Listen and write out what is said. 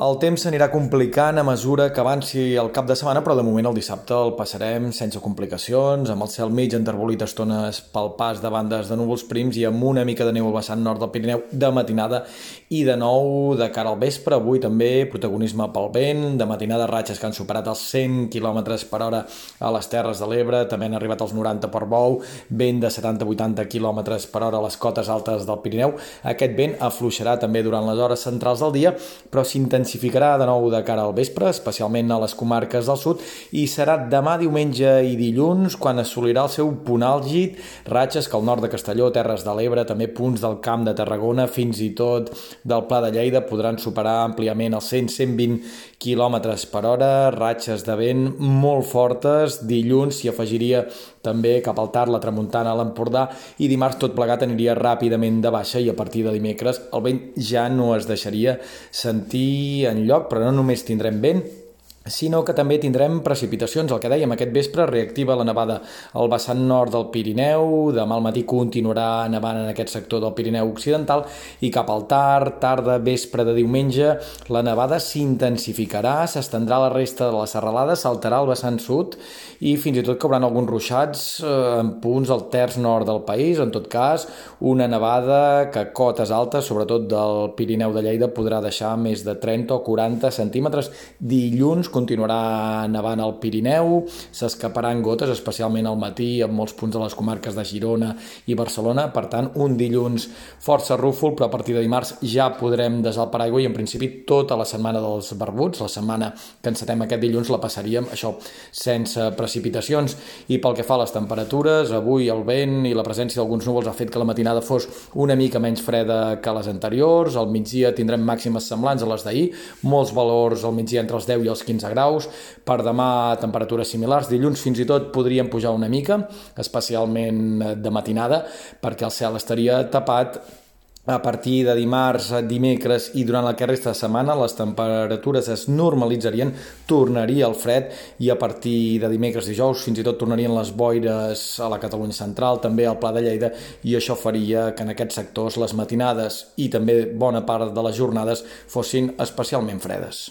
El temps s'anirà complicant a mesura que avanci el cap de setmana, però de moment el dissabte el passarem sense complicacions, amb el cel mig enterbolit estones pel pas de bandes de núvols prims i amb una mica de neu al vessant nord del Pirineu de matinada i de nou de cara al vespre. Avui també protagonisme pel vent, de matinada ratxes que han superat els 100 km per hora a les Terres de l'Ebre, també han arribat als 90 per bou, vent de 70-80 km per hora a les cotes altes del Pirineu. Aquest vent afluixarà també durant les hores centrals del dia, però s'intensificarà intensificarà de nou de cara al vespre, especialment a les comarques del sud, i serà demà diumenge i dilluns quan assolirà el seu punt àlgid, ratxes que al nord de Castelló, Terres de l'Ebre, també punts del Camp de Tarragona, fins i tot del Pla de Lleida, podran superar àmpliament els 100-120 km per hora, ratxes de vent molt fortes, dilluns s'hi afegiria també cap al tard la tramuntana a l'Empordà i dimarts tot plegat aniria ràpidament de baixa i a partir de dimecres el vent ja no es deixaria sentir en lloc, però no només tindrem vent, sinó que també tindrem precipitacions. El que dèiem, aquest vespre reactiva la nevada al vessant nord del Pirineu, demà al matí continuarà nevant en aquest sector del Pirineu Occidental i cap al tard, tarda, vespre de diumenge, la nevada s'intensificarà, s'estendrà la resta de la serralada, saltarà el vessant sud i fins i tot cauran alguns ruixats eh, en punts al terç nord del país. En tot cas, una nevada que a cotes altes, sobretot del Pirineu de Lleida, podrà deixar més de 30 o 40 centímetres. Dilluns continuarà nevant al Pirineu, s'escaparan gotes, especialment al matí, en molts punts de les comarques de Girona i Barcelona. Per tant, un dilluns força rúfol, però a partir de dimarts ja podrem desar el paraigua i en principi tota la setmana dels barbuts, la setmana que encetem aquest dilluns la passaríem, això, sense precipitacions. I pel que fa a les temperatures, avui el vent i la presència d'alguns núvols ha fet que la matinada fos una mica menys freda que les anteriors, al migdia tindrem màximes semblants a les d'ahir, molts valors al migdia entre els 10 i els 15 15 graus, per demà temperatures similars, dilluns fins i tot podríem pujar una mica, especialment de matinada, perquè el cel estaria tapat a partir de dimarts, dimecres i durant la que resta de setmana. Les temperatures es normalitzarien, tornaria el fred i a partir de dimecres i dijous fins i tot tornarien les boires a la Catalunya central, també al Pla de Lleida i això faria que en aquests sectors les matinades i també bona part de les jornades fossin especialment fredes.